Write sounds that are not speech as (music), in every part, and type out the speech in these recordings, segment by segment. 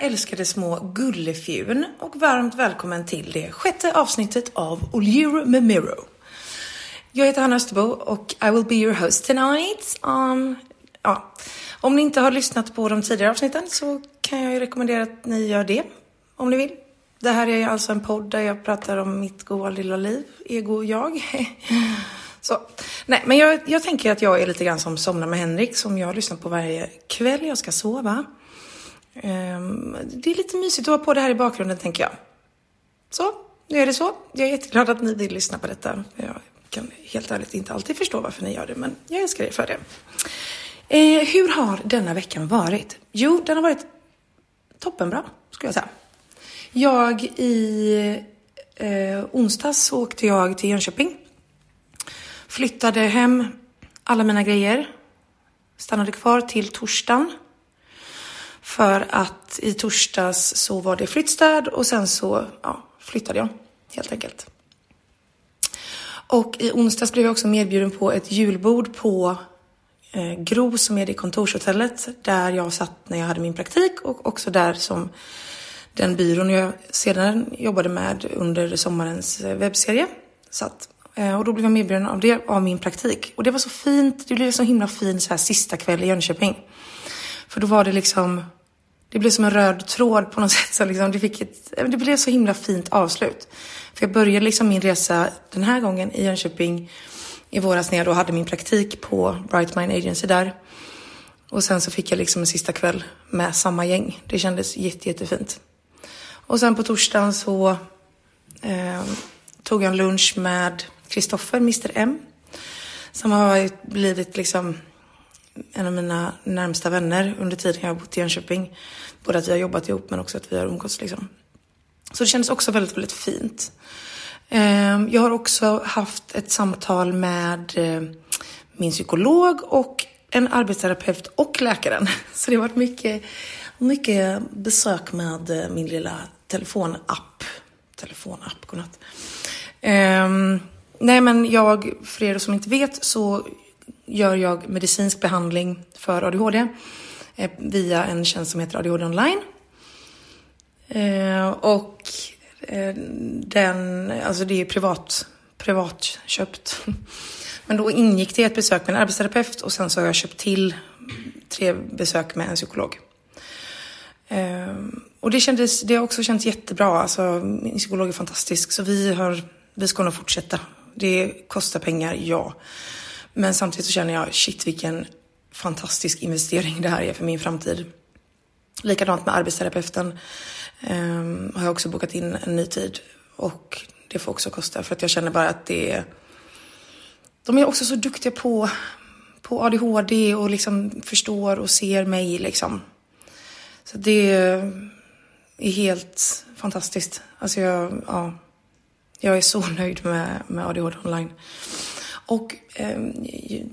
älskade små gullefjun och varmt välkommen till det sjätte avsnittet av Oljur med Miro. Jag heter Hanna Österbo och I will be your host tonight. Um, ja. Om ni inte har lyssnat på de tidigare avsnitten så kan jag ju rekommendera att ni gör det om ni vill. Det här är alltså en podd där jag pratar om mitt goa lilla liv, ego jag. (laughs) Så, nej, men jag, jag tänker att jag är lite grann som Somna med Henrik som jag lyssnar på varje kväll jag ska sova. Ehm, det är lite mysigt att ha på det här i bakgrunden tänker jag. Så, nu är det så. Jag är jätteglad att ni vill lyssna på detta. Jag kan helt ärligt inte alltid förstå varför ni gör det, men jag älskar er för det. Eh, hur har denna veckan varit? Jo, den har varit toppenbra, skulle jag säga. Jag i eh, onsdags åkte jag till Jönköping. Flyttade hem alla mina grejer. Stannade kvar till torsdagen. För att i torsdags så var det flyttstäd och sen så ja, flyttade jag helt enkelt. Och i onsdags blev jag också medbjuden på ett julbord på eh, Gro som är det kontorshotellet där jag satt när jag hade min praktik och också där som den byrån jag sedan jobbade med under sommarens eh, webbserie satt. Eh, och då blev jag medbjuden av det, av min praktik. Och det var så fint, det blev så himla fin så här sista kväll i Jönköping. För då var det liksom, det blev som en röd tråd på något (laughs) sätt. Så liksom, det, fick ett, det blev så himla fint avslut. För jag började liksom min resa den här gången i Jönköping i våras när jag då hade min praktik på Bright Mind Agency där. Och sen så fick jag liksom en sista kväll med samma gäng. Det kändes jätte, jättefint. Och sen på torsdagen så eh, tog jag en lunch med Kristoffer, Mr M. Som har blivit liksom en av mina närmsta vänner under tiden jag har bott i Jönköping. Både att vi har jobbat ihop men också att vi har umgåtts liksom. Så det kändes också väldigt, väldigt fint. Ehm, jag har också haft ett samtal med eh, min psykolog och en arbetsterapeut och läkaren. (laughs) Så det har varit mycket, mycket besök med eh, min lilla telefonapp. Telefonapp, godnatt. Um, nej men jag, för er som inte vet så gör jag medicinsk behandling för ADHD eh, via en tjänst som heter ADHD online. Eh, och eh, den, alltså det är privat, privatköpt. (laughs) Men då ingick det ett besök med en arbetsterapeut och sen så har jag köpt till tre besök med en psykolog. Och det, kändes, det har också känts jättebra. Alltså, min psykolog är fantastisk så vi, har, vi ska nog fortsätta. Det kostar pengar, ja. Men samtidigt så känner jag, shit vilken fantastisk investering det här är för min framtid. Likadant med arbetsterapeuten. Um, har jag också bokat in en ny tid. Och det får också kosta för att jag känner bara att det är... De är också så duktiga på, på ADHD och liksom förstår och ser mig liksom. Så det är helt fantastiskt. Alltså jag, ja, jag är så nöjd med, med ADHD online. Och eh,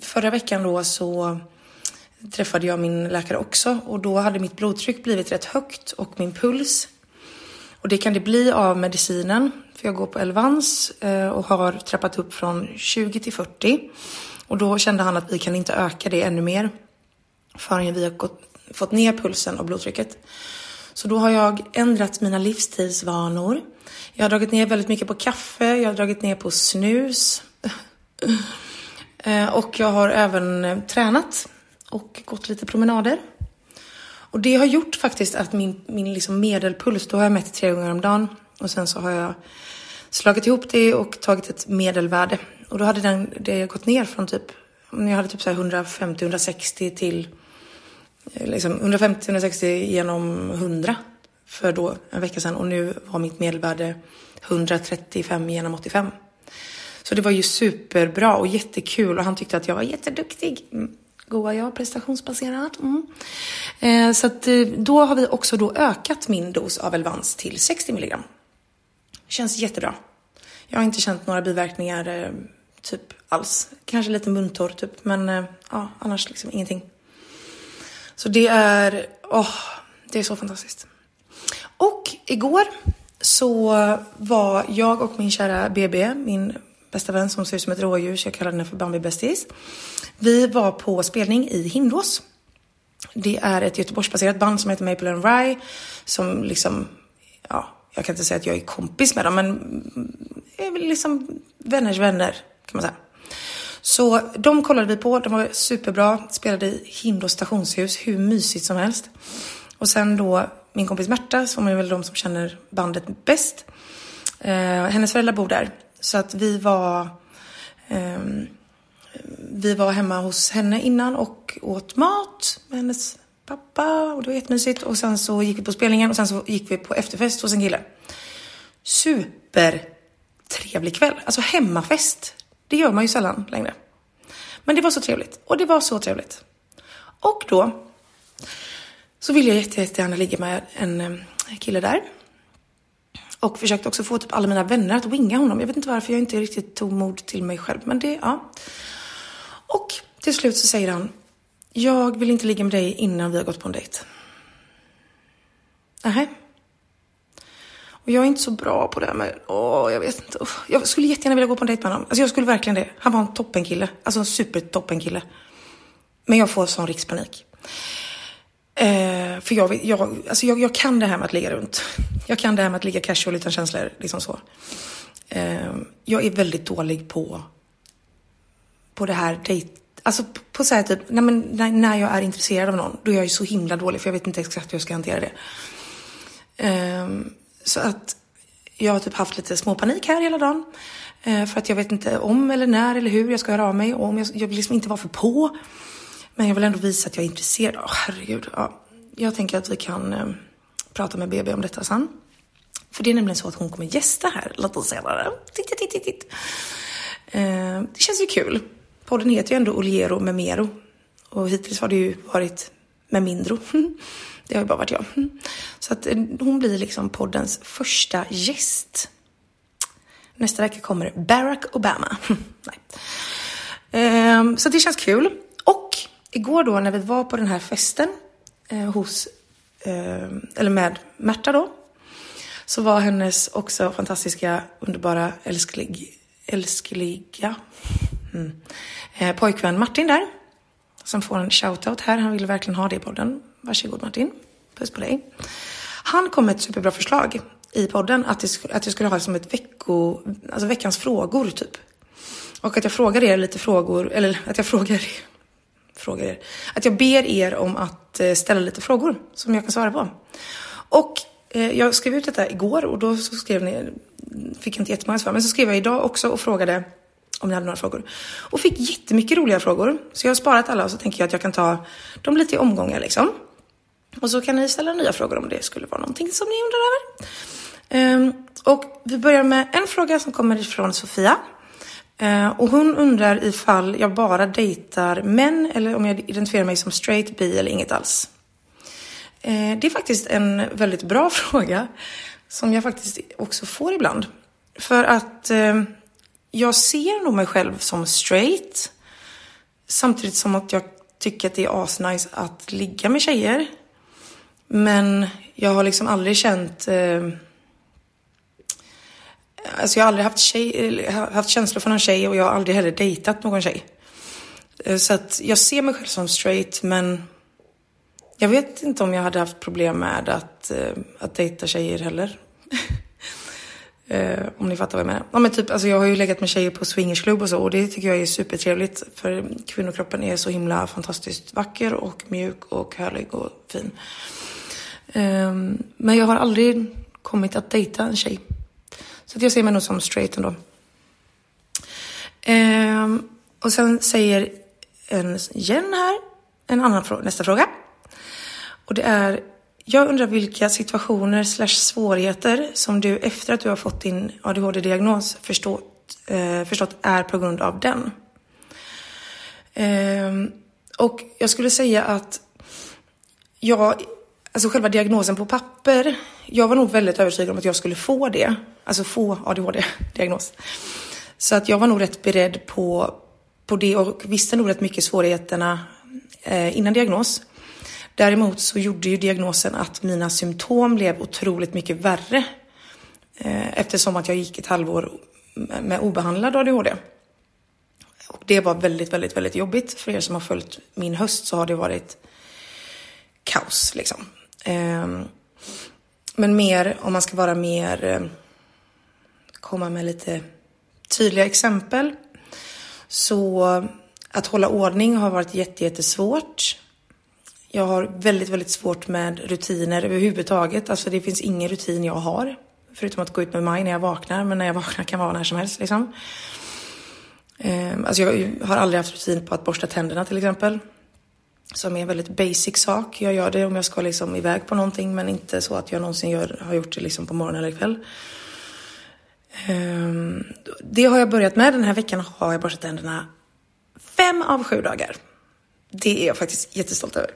förra veckan då så träffade jag min läkare också och då hade mitt blodtryck blivit rätt högt och min puls. Och det kan det bli av medicinen, för jag går på Elvans eh, och har trappat upp från 20 till 40. Och då kände han att vi kan inte öka det ännu mer förrän vi har gått, fått ner pulsen och blodtrycket. Så då har jag ändrat mina livsstilsvanor. Jag har dragit ner väldigt mycket på kaffe, jag har dragit ner på snus. Eh, och jag har även eh, tränat och gått lite promenader. Och det har gjort faktiskt att min, min liksom medelpuls, då har jag mätt tre gånger om dagen. Och sen så har jag slagit ihop det och tagit ett medelvärde. Och då hade den, det gått ner från typ, jag hade typ 150-160 till eh, liksom 150-160 genom 100 för då en vecka sedan och nu var mitt medelvärde 135 genom 85. Så det var ju superbra och jättekul och han tyckte att jag var jätteduktig. Mm. Goa jag, prestationsbaserat. Mm. Eh, så att, eh, då har vi också då ökat min dos av Elvans till 60 milligram. Känns jättebra. Jag har inte känt några biverkningar eh, typ alls. Kanske lite muntorr typ, men eh, ja, annars liksom ingenting. Så det är, åh, oh, det är så fantastiskt. Och igår så var jag och min kära BB, min bästa vän som ser ut som ett rådjur, så jag kallar henne för Bambi Besties Vi var på spelning i Hindås. Det är ett Göteborgsbaserat band som heter Maple and Rye som liksom, ja, jag kan inte säga att jag är kompis med dem, men är väl liksom vänners vänner kan man säga. Så de kollade vi på, de var superbra, spelade i Hindås stationshus, hur mysigt som helst. Och sen då min kompis Märta, som är väl de som känner bandet bäst. Eh, hennes föräldrar bor där. Så att vi var eh, vi var hemma hos henne innan och åt mat med hennes pappa och det var jättemysigt. Och sen så gick vi på spelningen och sen så gick vi på efterfest hos en kille. Supertrevlig kväll. Alltså hemmafest. Det gör man ju sällan längre. Men det var så trevligt. Och det var så trevligt. Och då så ville jag jättegärna ligga med en ehm, kille där. Och försökte också få typ alla mina vänner att winga honom. Jag vet inte varför jag inte riktigt tog mod till mig själv. Men det, ja. Och till slut så säger han, jag vill inte ligga med dig innan vi har gått på en dejt. Nähä. Och jag är inte så bra på det här med, åh, jag vet inte. Jag skulle jättegärna vilja gå på en dejt med honom. Alltså jag skulle verkligen det. Han var en toppenkille. Alltså en supertoppenkille. Men jag får sån rikspanik. Eh, för jag, jag, alltså jag, jag, kan det här med att ligga runt. Jag kan det här med att ligga casual utan känslor, liksom så. Eh, jag är väldigt dålig på, på det här dejt... Alltså på, på så här typ, nej men, när, när jag är intresserad av någon, då är jag ju så himla dålig för jag vet inte exakt hur jag ska hantera det. Eh, så att jag har typ haft lite småpanik här hela dagen. Eh, för att jag vet inte om eller när eller hur jag ska höra av mig och om jag, jag vill liksom inte vara för på. Men jag vill ändå visa att jag är intresserad. Åh, herregud. Ja. Jag tänker att vi kan eh, prata med BB om detta sen. För det är nämligen så att hon kommer gästa här lite senare. Titt, titt, titt, titt. Eh, det känns ju kul. Podden heter ju ändå Oliero med Mero. Och hittills har det ju varit med Mindro. (laughs) Det har ju bara varit jag. Så att eh, hon blir liksom poddens första gäst. Nästa vecka kommer Barack Obama. (laughs) Nej. Eh, så det känns kul. Och igår då när vi var på den här festen eh, hos, eh, eller med Märta då, så var hennes också fantastiska, underbara, älsklig, älskliga mm, eh, pojkvän Martin där. Som får en shoutout här. Han ville verkligen ha det i podden. Varsågod Martin. Puss på dig. Han kom med ett superbra förslag i podden att, det, att jag skulle ha som ett vecko, alltså veckans frågor typ. Och att jag frågar er lite frågor, eller att jag frågar er, frågar er, att jag ber er om att eh, ställa lite frågor som jag kan svara på. Och eh, jag skrev ut detta igår och då så skrev ni, fick jag inte jättemånga svar, men så skrev jag idag också och frågade om ni hade några frågor. Och fick jättemycket roliga frågor. Så jag har sparat alla och så tänker jag att jag kan ta dem lite i omgångar liksom. Och så kan ni ställa nya frågor om det skulle vara någonting som ni undrar över. Um, och vi börjar med en fråga som kommer ifrån Sofia. Eh, och hon undrar ifall jag bara dejtar män eller om jag identifierar mig som straight, bi eller inget alls. Eh, det är faktiskt en väldigt bra (laughs) fråga som jag faktiskt också får ibland. För att eh, jag ser nog mig själv som straight. Samtidigt som att jag tycker att det är asnice att ligga med tjejer. Men jag har liksom aldrig känt... Alltså jag har aldrig haft, tjej, haft känslor för någon tjej och jag har aldrig heller dejtat någon tjej. Eh, så att jag ser mig själv som straight men jag vet inte om jag hade haft problem med att, eh, att dejta tjejer heller. (laughs) Eh, om ni fattar vad jag menar. Ja, men typ, alltså jag har ju legat med tjejer på swingersklubb och så och det tycker jag är supertrevligt för kvinnokroppen är så himla fantastiskt vacker och mjuk och härlig och fin. Ehm, men jag har aldrig kommit att dejta en tjej. Så att jag ser mig nog som straight ändå. Ehm, och sen säger en Jen här, en annan fråga, nästa fråga. Och det är, jag undrar vilka situationer slash svårigheter som du efter att du har fått din ADHD-diagnos förstått, eh, förstått är på grund av den. Ehm, och jag skulle säga att jag Alltså själva diagnosen på papper. Jag var nog väldigt övertygad om att jag skulle få det. Alltså få ADHD-diagnos. Så att jag var nog rätt beredd på, på det och visste nog rätt mycket svårigheterna eh, innan diagnos. Däremot så gjorde ju diagnosen att mina symptom blev otroligt mycket värre. Eh, eftersom att jag gick ett halvår med obehandlad ADHD. Och det var väldigt, väldigt, väldigt jobbigt. För er som har följt min höst så har det varit kaos liksom. Ehm, men mer, om man ska vara mer, ehm, komma med lite tydliga exempel. Så att hålla ordning har varit jättesvårt. Jag har väldigt, väldigt svårt med rutiner överhuvudtaget. Alltså det finns ingen rutin jag har. Förutom att gå ut med mig när jag vaknar, men när jag vaknar kan vara när som helst liksom. Ehm, alltså jag har aldrig haft rutin på att borsta tänderna till exempel. Som är en väldigt basic sak. Jag gör det om jag ska liksom iväg på någonting men inte så att jag någonsin gör, har gjort det liksom på morgonen eller kväll. Um, det har jag börjat med. Den här veckan har jag borstat tänderna fem av sju dagar. Det är jag faktiskt jättestolt över.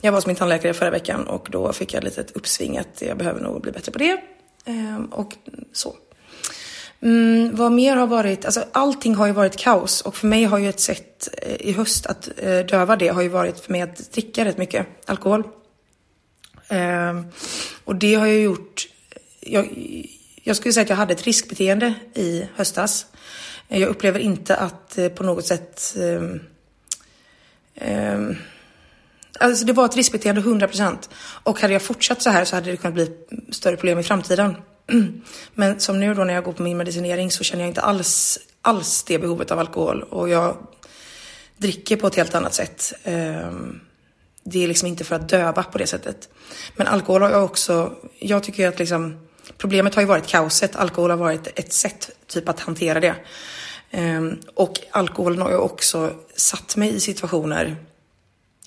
Jag var hos min tandläkare förra veckan och då fick jag lite ett uppsving att jag behöver nog bli bättre på det. Um, och så. Mm, vad mer har varit, alltså allting har ju varit kaos och för mig har ju ett sätt eh, i höst att eh, döva det har ju varit för mig att dricka rätt mycket alkohol. Eh, och det har ju gjort, jag, jag skulle säga att jag hade ett riskbeteende i höstas. Jag upplever inte att eh, på något sätt eh, Alltså det var ett riskbeteende 100% och hade jag fortsatt så här så hade det kunnat bli större problem i framtiden. (clears throat) Men som nu då när jag går på min medicinering så känner jag inte alls, alls det behovet av alkohol och jag dricker på ett helt annat sätt. Ehm, det är liksom inte för att döva på det sättet. Men alkohol har jag också, jag tycker att liksom Problemet har ju varit kaoset. Alkohol har varit ett sätt typ att hantera det. Ehm, och alkoholen har ju också satt mig i situationer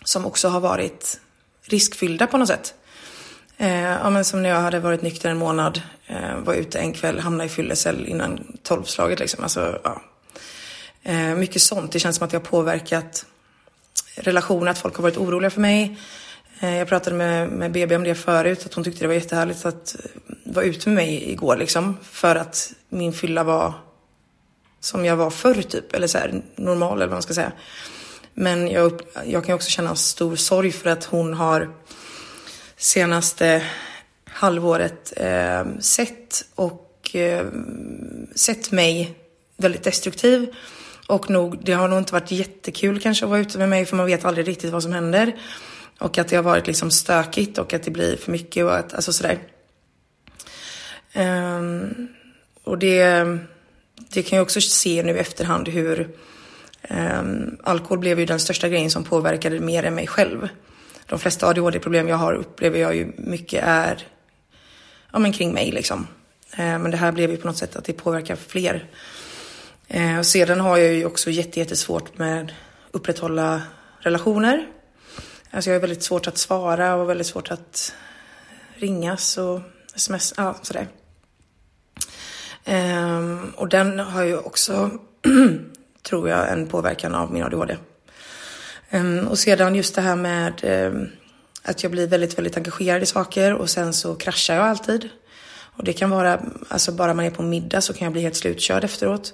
som också har varit riskfyllda på något sätt. Eh, ja, men som när jag hade varit nykter en månad, eh, var ute en kväll, hamnade i fyllecell innan tolvslaget liksom. Alltså, ja. eh, mycket sånt. Det känns som att det har påverkat relationer, att folk har varit oroliga för mig. Eh, jag pratade med, med BB om det förut, att hon tyckte det var jättehärligt att vara ute med mig igår liksom. För att min fylla var som jag var förr typ, eller så här, normal eller vad man ska säga. Men jag, jag kan också känna stor sorg för att hon har senaste halvåret eh, sett och eh, sett mig väldigt destruktiv. Och nog, det har nog inte varit jättekul kanske att vara ute med mig för man vet aldrig riktigt vad som händer. Och att det har varit liksom stökigt och att det blir för mycket och att, alltså sådär. Um, och det, det kan jag också se nu i efterhand hur um, alkohol blev ju den största grejen som påverkade mer än mig själv. De flesta ADHD-problem jag har upplever jag ju mycket är ja, men kring mig liksom. Uh, men det här blev ju på något sätt att det påverkar fler. Uh, och sedan har jag ju också jättesvårt med att upprätthålla relationer. Alltså jag har väldigt svårt att svara och väldigt svårt att ringas och sms, ja sådär. Um, och den har ju också, (clears throat) tror jag, en påverkan av min ADHD. Ehm, och sedan just det här med ehm, att jag blir väldigt, väldigt engagerad i saker och sen så kraschar jag alltid. Och det kan vara, alltså bara man är på middag så kan jag bli helt slutkörd efteråt.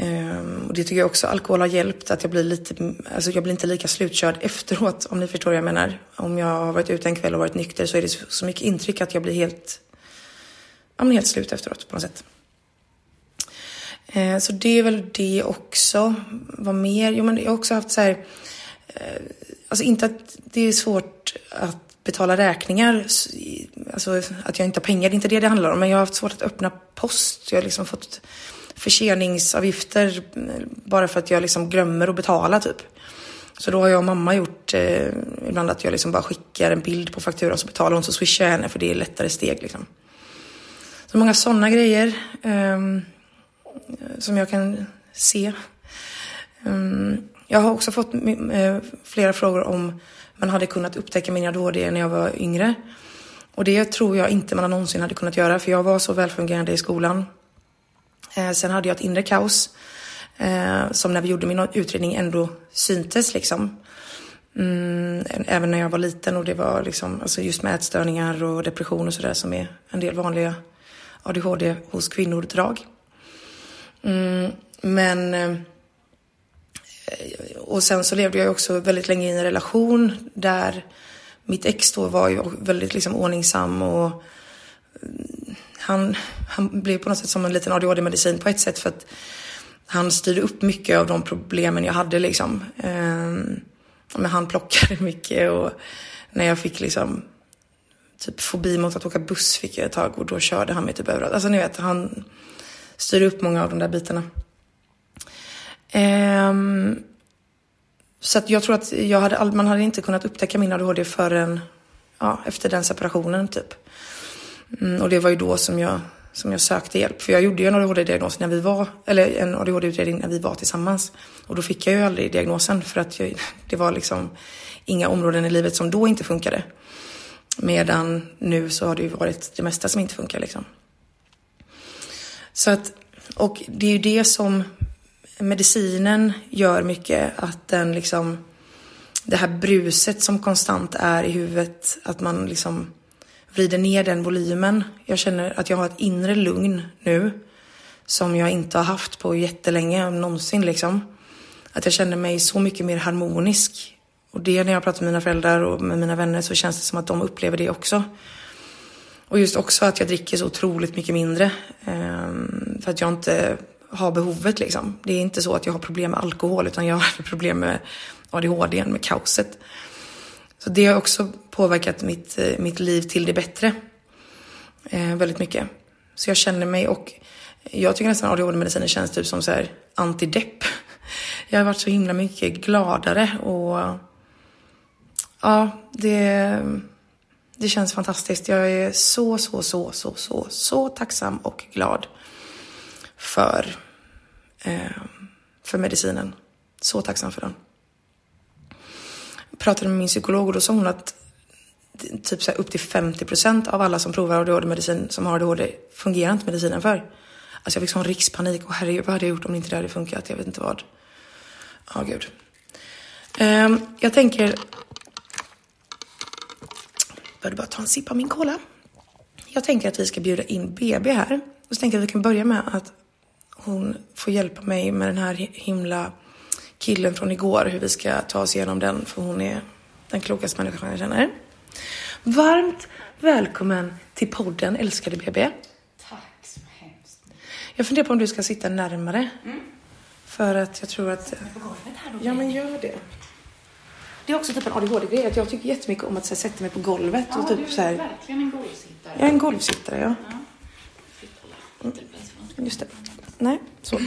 Um, och det tycker jag också alkohol har hjälpt, att jag blir lite, alltså jag blir inte lika slutkörd efteråt om ni förstår vad jag menar. Om jag har varit ute en kväll och varit nykter så är det så mycket intryck att jag blir helt, ja men helt slut efteråt på något sätt. Eh, så det är väl det också. Vad mer? Jo men jag har också haft så här, eh, alltså inte att det är svårt att betala räkningar, alltså att jag inte har pengar, det är inte det det handlar om, men jag har haft svårt att öppna post. Jag har liksom fått förseningsavgifter eh, bara för att jag liksom glömmer att betala typ. Så då har jag och mamma gjort eh, ibland att jag liksom bara skickar en bild på fakturan så betalar hon så swishar jag henne för det är lättare steg liksom. Så många sådana grejer eh, som jag kan se. Um, jag har också fått eh, flera frågor om man hade kunnat upptäcka min ADHD när jag var yngre. Och det tror jag inte man någonsin hade kunnat göra för jag var så välfungerande i skolan eh, sen hade jag ett inre kaos eh, som när vi gjorde min utredning ändå syntes liksom. Mm, även när jag var liten och det var liksom, alltså just med ätstörningar och depression och sådär som är en del vanliga ADHD hos kvinnor drag. Mm, men eh, och sen så levde jag också väldigt länge i en relation där mitt ex då var ju väldigt liksom ordningsam och eh, han, han blev på något sätt som en liten ADHD-medicin på ett sätt för att han styrde upp mycket av de problemen jag hade liksom. Eh, men han plockade mycket och när jag fick liksom typ fobi mot att åka buss fick jag ett tag och då körde han mig typ överallt. Alltså ni vet, han styr upp många av de där bitarna. Um, så att jag tror att jag hade, man hade inte kunnat upptäcka min ADHD förrän ja, efter den separationen typ. Mm, och det var ju då som jag, som jag sökte hjälp. För jag gjorde ju en ADHD-diagnos när vi var, eller en ADHD-utredning när vi var tillsammans. Och då fick jag ju aldrig diagnosen för att jag, (laughs) det var liksom inga områden i livet som då inte funkade. Medan nu så har det ju varit det mesta som inte funkar liksom. Så att, och det är ju det som medicinen gör mycket, att den liksom, det här bruset som konstant är i huvudet, att man liksom vrider ner den volymen. Jag känner att jag har ett inre lugn nu som jag inte har haft på jättelänge, någonsin liksom. Att jag känner mig så mycket mer harmonisk. Och det när jag pratar med mina föräldrar och med mina vänner så känns det som att de upplever det också. Och just också att jag dricker så otroligt mycket mindre. Ehm, för att jag inte har behovet liksom. Det är inte så att jag har problem med alkohol utan jag har (laughs) problem med ADHD, med kaoset. Så det har också påverkat mitt, eh, mitt liv till det bättre. Eh, väldigt mycket. Så jag känner mig och jag tycker nästan ADHD-medicinen känns typ som så här antidepp. (laughs) Jag har varit så himla mycket gladare och ja, det, det känns fantastiskt. Jag är så, så, så, så, så, så tacksam och glad för, eh, för medicinen. Så tacksam för den pratade med min psykolog och då sa hon att typ så upp till 50 procent av alla som provar ADHD-medicin som har ADHD fungerar inte medicinen för. Alltså jag fick sån rikspanik och herregud vad hade jag gjort om inte det hade funkat? Jag vet inte vad. Ja, oh, gud. Um, jag tänker... Började bara ta en sipp av min cola. Jag tänker att vi ska bjuda in BB här. Och så tänker jag att vi kan börja med att hon får hjälpa mig med den här himla killen från igår, hur vi ska ta oss igenom den, för hon är den klokaste människan jag känner. Varmt välkommen till podden Älskade BB. Tack så hemskt. Jag funderar på om du ska sitta närmare. Mm. För att jag tror att... På golvet här då. Ja, men gör det. Det är också typ en ADHD-grej, att jag tycker jättemycket om att så här, sätta mig på golvet Ja, och typ du är så här... verkligen en golvsittare. Jag är en golvsittare, ja. Ja. Lite. Just det. Nej, så.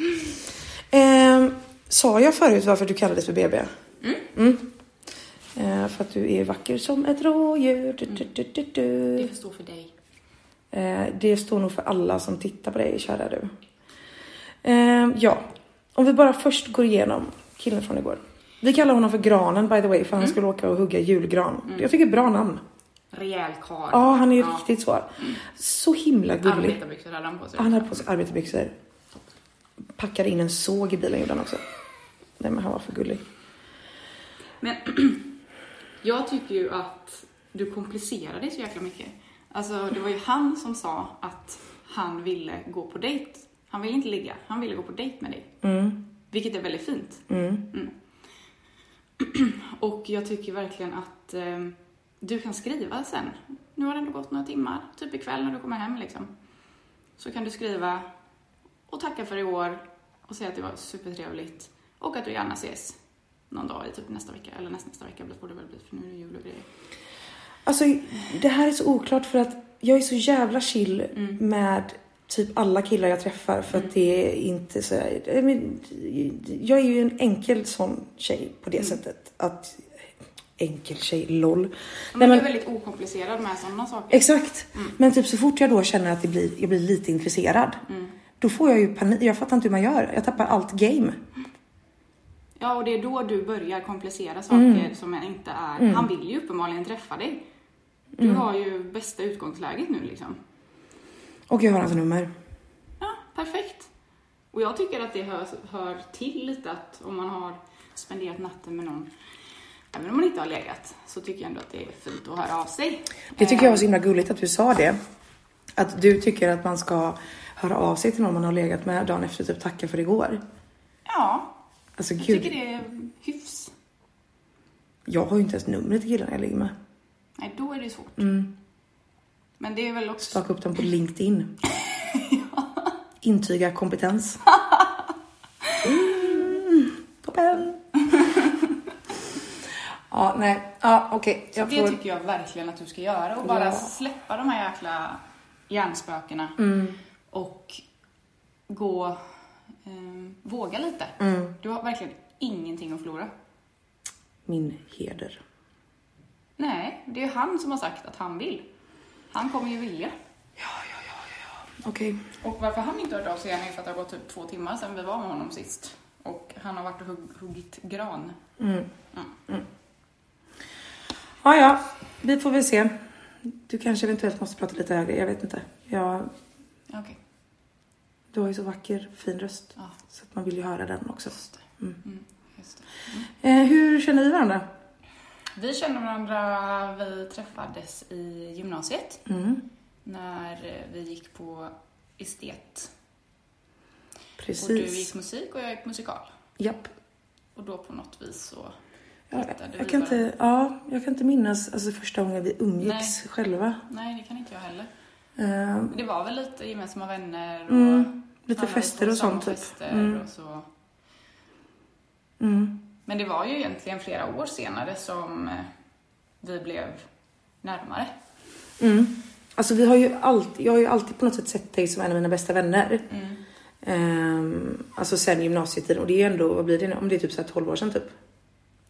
(laughs) ehm, sa jag förut varför du kallades för BB? Mm. Mm. Eh, för att du är vacker som ett rådjur. Du, du, du, du. Det får stå för dig. Eh, det står nog för alla som tittar på dig, kära du. Eh, ja, om vi bara först går igenom killen från igår. Vi kallar honom för Granen by the way, för han skulle åka och hugga julgran. Jag tycker bra namn. Rejäl karl. Ja, han är Ja. riktigt så. Så himla gullig. Arbetarbyxor hade han på sig. Han hade på sig arbetarbyxor. Packade in en såg i bilen gjorde han också. Nej men han var för gullig. Men (clears throat) jag tycker ju att du komplicerar det så jäkla mycket. Alltså, det var ju han som sa att han ville gå på dejt. Han ville inte ligga, han ville gå på dejt med dig. Mm, Vilket är väldigt fint. mm, (clears throat) Och jag tycker verkligen att eh, du kan skriva sen. Nu har det ändå gått några timmar, typ ikväll när du kommer hem liksom. Så kan du skriva och tacka för i år och säga att det var supertrevligt och att du gärna ses någon dag i typ nästa vecka, eller nästa, nästa vecka borde det väl bli för nu är det jul och grejer. Alltså det här är så oklart för att jag är så jävla chill Mm. med typ alla killar jag träffar för att det är inte så jag, jag är ju en enkel sån tjej på det Mm. sättet att enkel tjej, LOL. Men, Nej, men- du är väldigt okomplicerad med sådana saker. Exakt. Men typ så fort jag då känner att det blir, jag blir lite intresserad Mm. då får jag ju panik. Jag fattar inte hur man gör. Jag tappar allt game. Ja, och det är då du börjar komplicera saker Mm. som inte är... Han vill ju uppenbarligen träffa dig. Du Mm. har ju bästa utgångsläget nu liksom. Och jag har hans nummer. Ja, perfekt. Och jag tycker att det hör, hör till lite att om man har spenderat natten med någon, även om man inte har legat, så tycker jag ändå att det är fint att höra av sig. Det tycker jag var så Eh, himla gulligt att du sa det. Att du tycker att man ska höra av sig till någon man har legat med dagen efter typ tacka för igår. Ja, Alltså jag gud, tycker det är hyfs. jag har ju inte ens numret till killen jag ligger med. Nej, då är det svårt. Mm. Men det är väl också... Staka upp dem på LinkedIn. (laughs) Intyga kompetens. Mm, (laughs) toppen. Ja, nej. Ja, okej. Jag det får... tycker jag verkligen att du ska göra och bara Ja. släppa de här jäkla hjärnspökena Mm. och gå, eh, våga lite. Mm. Du har verkligen ingenting att förlora. Min heder. Nej, det är han som har sagt att han vill. Han kommer ju vilja. Okej. Och varför han inte har hört av sig än är för att det har gått typ två timmar sedan vi var med honom sist. Och han har varit och hugg, huggit gran. Mm. Ja, ja. Vi får väl se. Du kanske eventuellt måste prata lite högre. Jag vet inte. Jag... Okej, Du har ju så vacker, fin röst. ja, Så att man vill ju höra den också. just det. Mm. Mm, just det. Eh, hur känner vi varandra? Vi känner varandra, vi träffades i gymnasiet Mm. när vi gick på estet. Och du Precis. gick musik och jag gick musikal. Japp. Och då på något vis så Ja, jag, kan inte, ja, jag kan inte minnas alltså, första gången vi umgicks själva. Nej, det kan inte jag heller. Men det var väl lite gemensamma vänner och Mm, lite fester och sånt typ. Mm. och så. Mm. Men det var ju egentligen flera år senare som eh, vi blev närmare. Mm. Alltså vi har ju alltid, jag har ju alltid på något sätt sett dig som en av mina bästa vänner. Mm. Ehm, alltså sen gymnasietiden och det är ju ändå, vad blir det nu? Om det är typ så här 12 år sedan typ.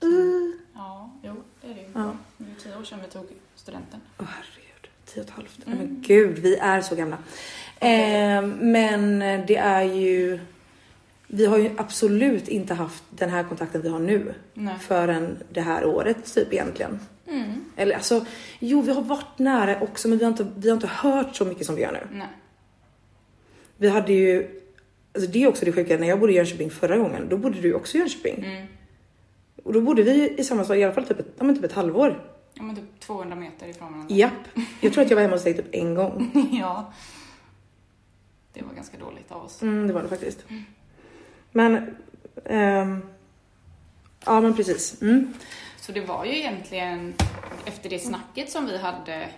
Uh. Ja, jo, det är det ju. Ja. Det är ju tio år sedan vi tog studenten. Åh herregud, tio och ett halvt. Mm. Men gud, vi är så gamla. Ehm, men det är ju, vi har ju absolut inte haft den här kontakten vi har nu Nej. förrän det här året typ egentligen. Mm. Eller alltså, jo vi har varit nära också men vi har inte, vi har inte hört så mycket som vi gör nu. Nej. Vi hade ju, alltså det är också det sjuka, när jag bodde i Jönköping förra gången, då bodde du också i Jönköping. Mm. Och då bodde vi i samma stad i alla fall typ ett, ja, men typ ett halvår. Ja, men typ 200 meter ifrån varandra. Japp. Jag tror att jag var hemma hos dig typ en gång. (laughs) ja. Det var ganska dåligt av oss. Mm, det var det faktiskt. Men, ehm, ja men precis. Mm. Så det var ju egentligen efter det snacket som vi hade...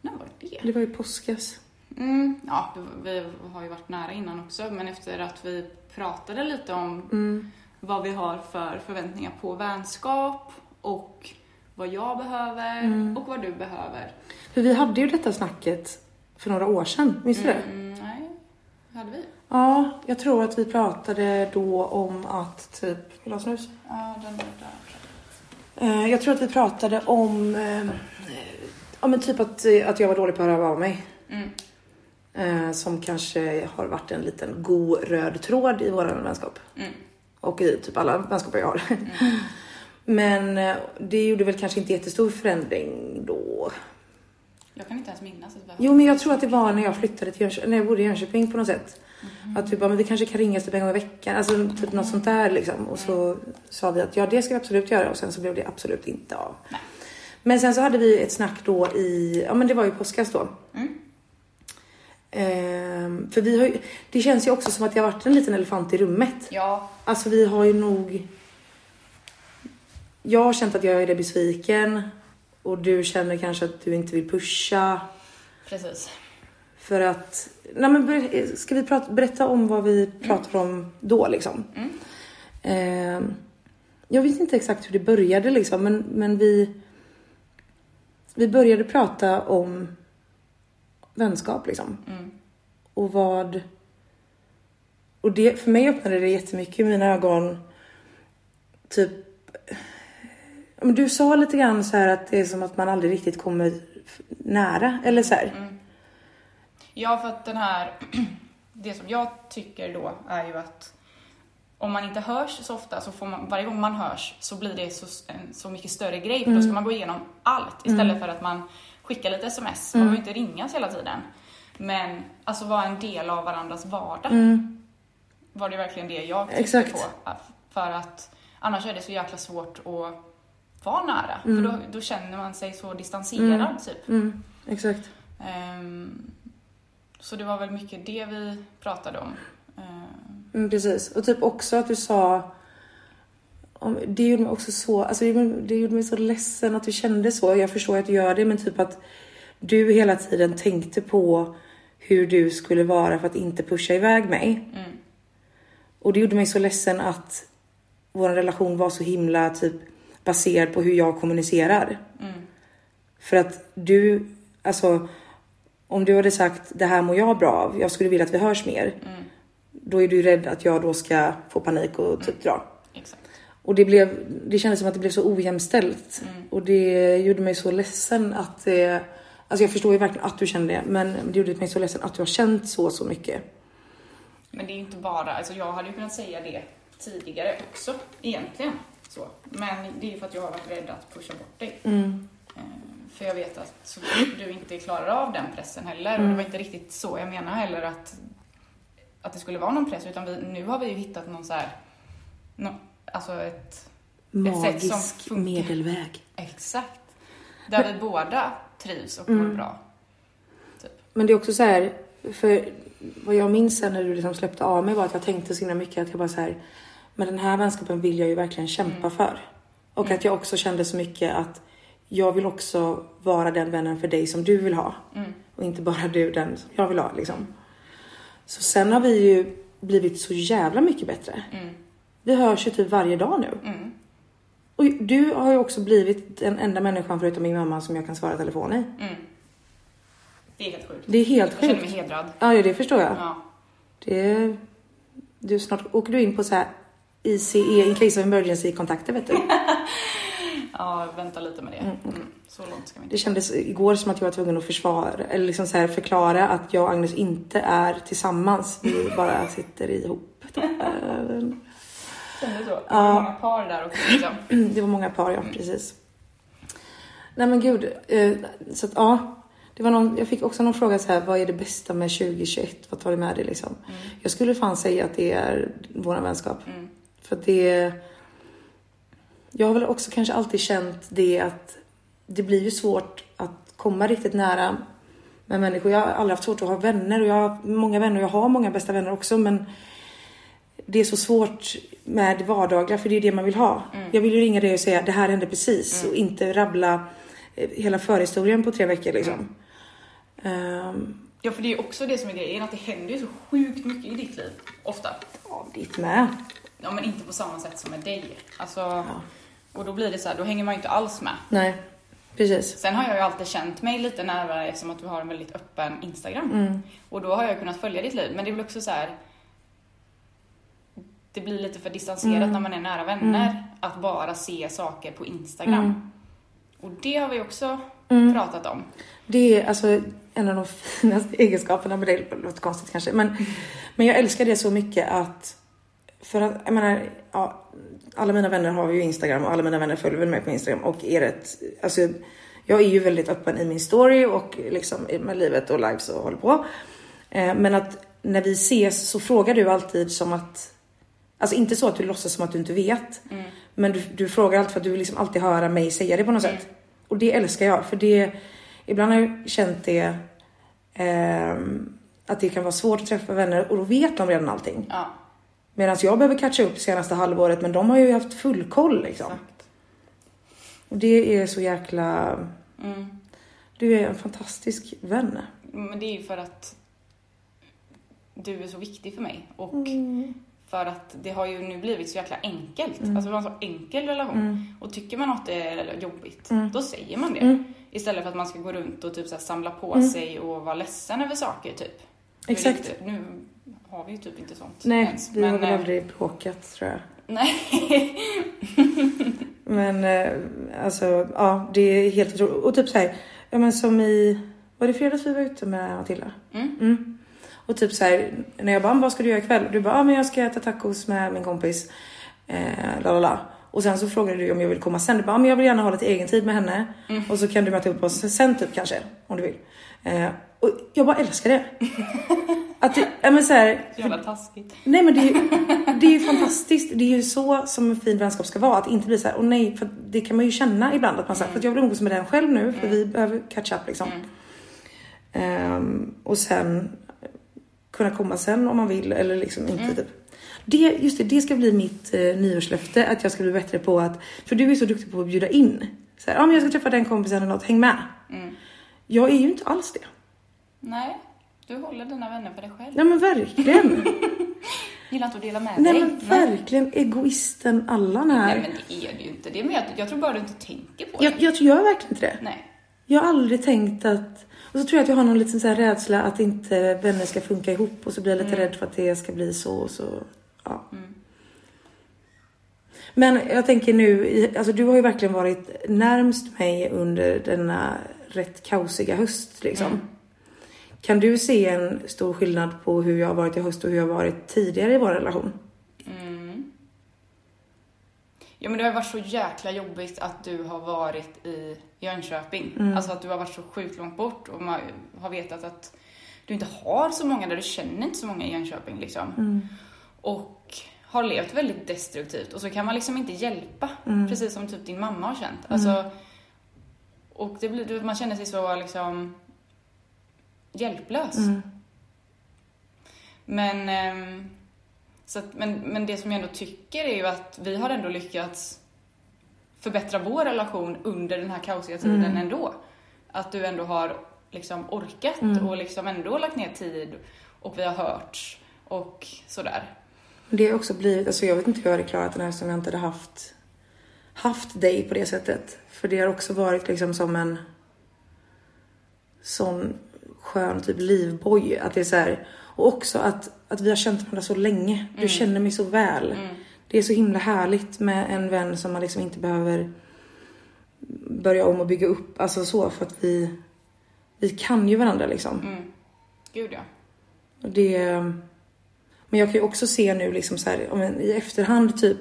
När var det? Det var ju påskas. Mm, ja, vi har ju varit nära innan också, men efter att vi pratade lite om Mm. vad vi har för förväntningar på vänskap och vad jag behöver Mm. och vad du behöver. För vi hade ju detta snacket för några år sedan, minns du det? Mm, hade vi? Ja, jag tror att vi pratade då om att typ, vill du ha snus? Ja, den var där. Eh, jag tror att vi pratade om, eh, ja men typ att, eh, att jag var dålig på att höra av mig. Mm, Eh, som kanske har varit en liten god röd tråd i våran vänskap. mm, Och i typ alla vänskaper jag har. (laughs) Men eh, det gjorde väl kanske inte jättestor förändring då. Jag kan inte ens minnas att vi Jo men jag tror att det var när jag flyttade till Jönköping, när jag bodde i Jönköping på något sätt. Att vi bara, men vi kanske kan ringas typ en gång i veckan. Alltså typ något sånt där liksom. Och så sa vi att ja det ska vi absolut göra och sen så blev det absolut inte av. Nej. Men sen så hade vi ett snack då i, ja men det var ju påskas då. Mm. Ehm, för vi har ju, det känns ju också som att jag har varit en liten elefant i rummet. Ja, Alltså vi har ju nog... Jag har känt att jag är det besviken. Och du känner kanske att du inte vill pusha. precis. För att... Nej men ska vi prata, berätta om vad vi pratar om då liksom? Mm. Ehm, jag vet inte exakt hur det började liksom men, men vi... Vi började prata om vänskap liksom. Mm. Och vad... Och det, för mig öppnade det jättemycket i mina ögon. Typ... Men du sa lite grann så här att det är som att man aldrig riktigt kommer nära. Eller så här. Mm. Ja, för att den här... (clears throat) Det som jag tycker då är ju att om man inte hörs så ofta så får man, varje gång man hörs så blir det så, en så mycket större grej för då ska man gå igenom allt istället för att man skickar lite sms. Man behöver inte ringas hela tiden. Men alltså vara en del av varandras vardag Mm. var det verkligen det jag tyckte Exakt. på. För att annars är det så jäkla svårt att vara nära. Mm. För då, då känner man sig så distanserad typ. Mm, exakt. Ehm, så det var väl mycket det vi pratade om. Mm, precis. Och typ också att du sa... Det gjorde mig också så... Alltså det, gjorde- det gjorde mig så ledsen att du kände så. Jag förstår att du gör det men typ att du hela tiden tänkte på hur du skulle vara för att inte pusha iväg mig. mm, Och det gjorde mig så ledsen att vår relation var så himla typ baserad på hur jag kommunicerar. Mm. För att du, alltså om du hade sagt det här mår jag bra av, jag skulle vilja att vi hörs mer. Mm. Då är du rädd att jag då ska få panik och typ dra. Exakt. Och det, blev, det kändes som att det blev så ojämställt. Mm. Och det gjorde mig så ledsen att det... Alltså jag förstår ju verkligen att du kände det, men det gjorde mig så ledsen att du har känt så, så mycket. Men det är ju inte bara, alltså jag hade ju kunnat säga det tidigare också egentligen. Så. Men det är ju för att jag har varit rädd att pusha bort dig. Mm. Eh, För jag vet att du inte klarar av den pressen heller. Och det Mm. var inte riktigt så jag menar heller att, att det skulle vara någon press. Utan vi, nu har vi ju hittat någon så här, nå, alltså ett, sätt som funkar. medelväg. exakt. Där vi båda trivs och mår Mm. bra. Men det är också så här, för vad jag minns sen när du liksom släppte av mig var att jag tänkte så himla mycket att jag bara så här, men den här vänskapen vill jag ju verkligen kämpa Mm. för. Och Mm. att jag också kände så mycket att jag vill också vara den vännen för dig som du vill ha. Mm. Och inte bara du den som jag vill ha liksom. Så sen har vi ju blivit så jävla mycket bättre. Mm. Vi hörs ju typ varje dag nu. Mm. Och du har ju också blivit den enda människan förutom min mamma som jag kan svara telefon i. Mm. Det är helt sjukt. Det är helt Jag känner mig sjukt. hedrad. Ja, ja, det förstår jag. Ja. Det, du, snart åker du in på så här ICE, case of emergency kontakter vet du. (laughs) ja, vänta lite med det. Mm. Mm. Så långt ska vi inte. Det kändes igår som att jag var tvungen att försvara, eller liksom så här förklara att jag och Agnes inte är tillsammans. Vi bara sitter ihop. (laughs) Kände så? Det Ja. var många par där också liksom. (clears throat) Det var många par, ja precis. Nej men gud, eh, så att ja. Det var någon, jag fick också någon fråga så här, vad är det bästa med 2021? Vad tar du med dig liksom? Mm. Jag skulle fan säga att det är vår vänskap. Mm. För att det... Jag har väl också kanske alltid känt det att det blir ju svårt att komma riktigt nära med människor. Jag har aldrig haft svårt att ha vänner och jag har många vänner och jag har många bästa vänner också men det är så svårt med det vardagliga för det är det man vill ha. Mm. Jag vill ju ringa dig och säga det här hände precis Mm. och inte rabbla eh, hela förhistorien på tre veckor liksom. Ehm, Ja, för det är ju också det som är grejen, att det händer ju så sjukt mycket i ditt liv. Ofta. ja, ditt med. Ja, men inte på samma sätt som med dig. Alltså, Ja. Och då blir det så här, då hänger man ju inte alls med. Nej, precis. Sen har jag ju alltid känt mig lite närmare eftersom att du har en väldigt öppen Instagram. Mm. Och då har jag kunnat följa ditt liv. Men det väl också så här. Det blir lite för distanserat Mm. när man är nära vänner. Att bara se saker på Instagram. Mm. Och det har vi också Mm. pratat om. Det är alltså en av de (laughs) finaste egenskaperna med dig. Det låter konstigt kanske, men, men jag älskar det så mycket att för att jag menar, ja, alla mina vänner har ju Instagram och alla mina vänner följer väl mig på Instagram och är rätt, alltså jag är ju väldigt öppen i min story och liksom med livet och lives och håller på. Eh, men att när vi ses så frågar du alltid som att, alltså inte så att du låtsas som att du inte vet, Mm. men du, du frågar alltid för att du vill liksom alltid höra mig säga det på något Mm. sätt. Och det älskar jag för det, ibland har jag känt det ehm, att det kan vara svårt att träffa vänner och då vet de redan allting. Ja, Medan jag behöver catcha upp senaste halvåret men de har ju haft full koll liksom. exakt. Och det är så jäkla, Mm. du är en fantastisk vän. Men det är ju för att du är så viktig för mig. Och Mm. för att det har ju nu blivit så jäkla enkelt. Mm. Alltså vi har en så enkel relation. Mm. Och tycker man något är jobbigt, Mm. då säger man det. Mm. Istället för att man ska gå runt och typ så samla på sig och vara ledsen över saker typ. Exakt. Nu har vi ju typ inte sånt Nej, ens. vi har Men, väl eh, aldrig bråkat tror jag. Nej. (laughs) Men eh, alltså, ja, det är helt otroligt. Och typ så här, ja men som i, var det fredags vi var ute med Matilda? Mm. Mm. Och typ så här, när jag bara, "Men vad ska du göra ikväll? Du bara, ja men jag ska äta tacos med min kompis. Eh, la la la. Och sen så frågade du om jag vill komma sen. Du bara, men jag vill gärna ha lite egen tid med henne. Mm. Och så kan du möta upp oss sen typ kanske, om du vill. Eh, och jag bara älskar det. Att det, ja men så här, jävla taskigt. Nej men det är, det är ju fantastiskt. Det är ju så som en fin vänskap ska vara. Att inte bli så här, åh nej, för det kan man ju känna ibland. Att man säger, för att jag vill umgås med den själv nu, för Mm. vi behöver catch up liksom. Mm. Ehm, och sen kunna komma sen om man vill eller liksom inte Mm. typ. Det, just det, det ska bli mitt eh, nyårslöfte. Att jag ska bli bättre på att, för du är så duktig på att bjuda in. Så här, ja men jag ska träffa den kompisen eller något, häng med. Mm. Jag är ju inte alls det. Nej, du håller dina vänner för dig själv. Ja men verkligen. (laughs) Gillar inte att dela med Nej dig. men verkligen egoisten Allan här. Nej, men det är det ju inte. Det är mer att jag tror bara du inte tänker på det. jag, jag gör verkligen inte det. Nej. Jag har aldrig tänkt att... Och så tror jag att jag har någon liten så här rädsla att inte vänner ska funka ihop och så blir jag lite rädd för att det ska bli så och så. Ja. Men jag tänker nu, alltså du har ju verkligen varit närmst mig under denna rätt kaosiga höst liksom. Kan du se en stor skillnad på hur jag har varit i höst och hur jag har varit tidigare i vår relation? Mm. Ja men det har varit så jäkla jobbigt att du har varit i Jönköping. Alltså att du har varit så sjukt långt bort och man har vetat att du inte har så många där, du känner inte så många i Jönköping liksom. Och har levt väldigt destruktivt och så kan man liksom inte hjälpa. Precis som typ din mamma har känt. Alltså, och det blir, man känner sig så liksom hjälplös. Men, ehm, så att, men, men det som jag ändå tycker är ju att vi har ändå lyckats förbättra vår relation under den här kaosiga tiden ändå. Att du ändå har liksom orkat och liksom ändå lagt ner tid och vi har hörts och sådär. Det har också blivit, alltså jag vet inte hur jag hade klarat den här som jag inte hade haft, haft dig på det sättet. För det har också varit liksom som en sån skön typ livboj. Att det är så här, och också att, att vi har känt varandra så länge. Du känner mig så väl. Det är så himla härligt med en vän som man liksom inte behöver börja om och bygga upp. Alltså så för att vi, vi kan ju varandra liksom. Mm. Gud ja. Och det, men jag kan ju också se nu liksom så här, om en, i efterhand typ.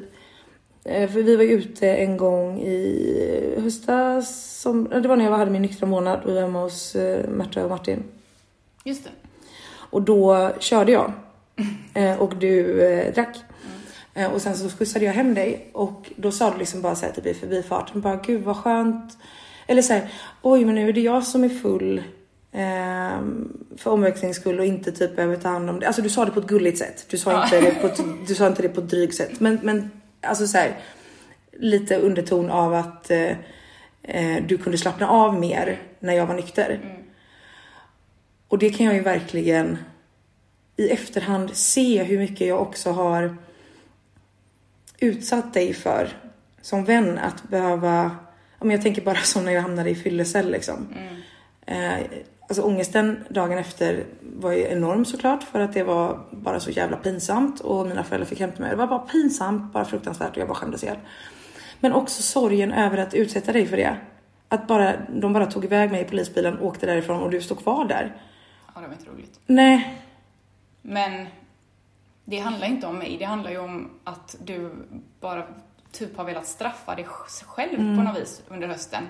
Eh, För vi var ute en gång i höstas. Som, det var när jag hade min nyktra månad och vi var hemma hos eh, Märta och Martin. Just det. Och då körde jag. (laughs) Eh, och du eh, drack. Eh, och sen så skjutsade jag hem dig. Och då sa du liksom bara så här typ i förbifarten. Bara gud vad skönt. Eller så här, oj men nu är det jag som är full. Eh, för omväxlings skull och inte typ behöver ta hand om det. Alltså du sa det på ett gulligt sätt. Du sa, inte, det på ett, (laughs) du sa inte det på ett drygt sätt. Men, men alltså så här, lite underton av att eh, eh, du kunde slappna av mer när jag var nykter. Och det kan jag ju verkligen i efterhand se hur mycket jag också har utsatt dig för som vän att behöva, om jag tänker bara (laughs) som när jag hamnade i fyllecell liksom. Eh, alltså ångesten dagen efter var ju enorm såklart för att det var bara så jävla pinsamt och mina föräldrar fick hämta mig. Det var bara pinsamt, bara fruktansvärt och jag bara skämdes ihjäl. Men också sorgen över att utsätta dig för det. Att bara, de bara tog iväg mig i polisbilen, åkte därifrån och du stod kvar där. Ja, det var inte roligt. Nej, Men det handlar inte om mig. Det handlar ju om att du bara typ har velat straffa dig själv på något vis under hösten.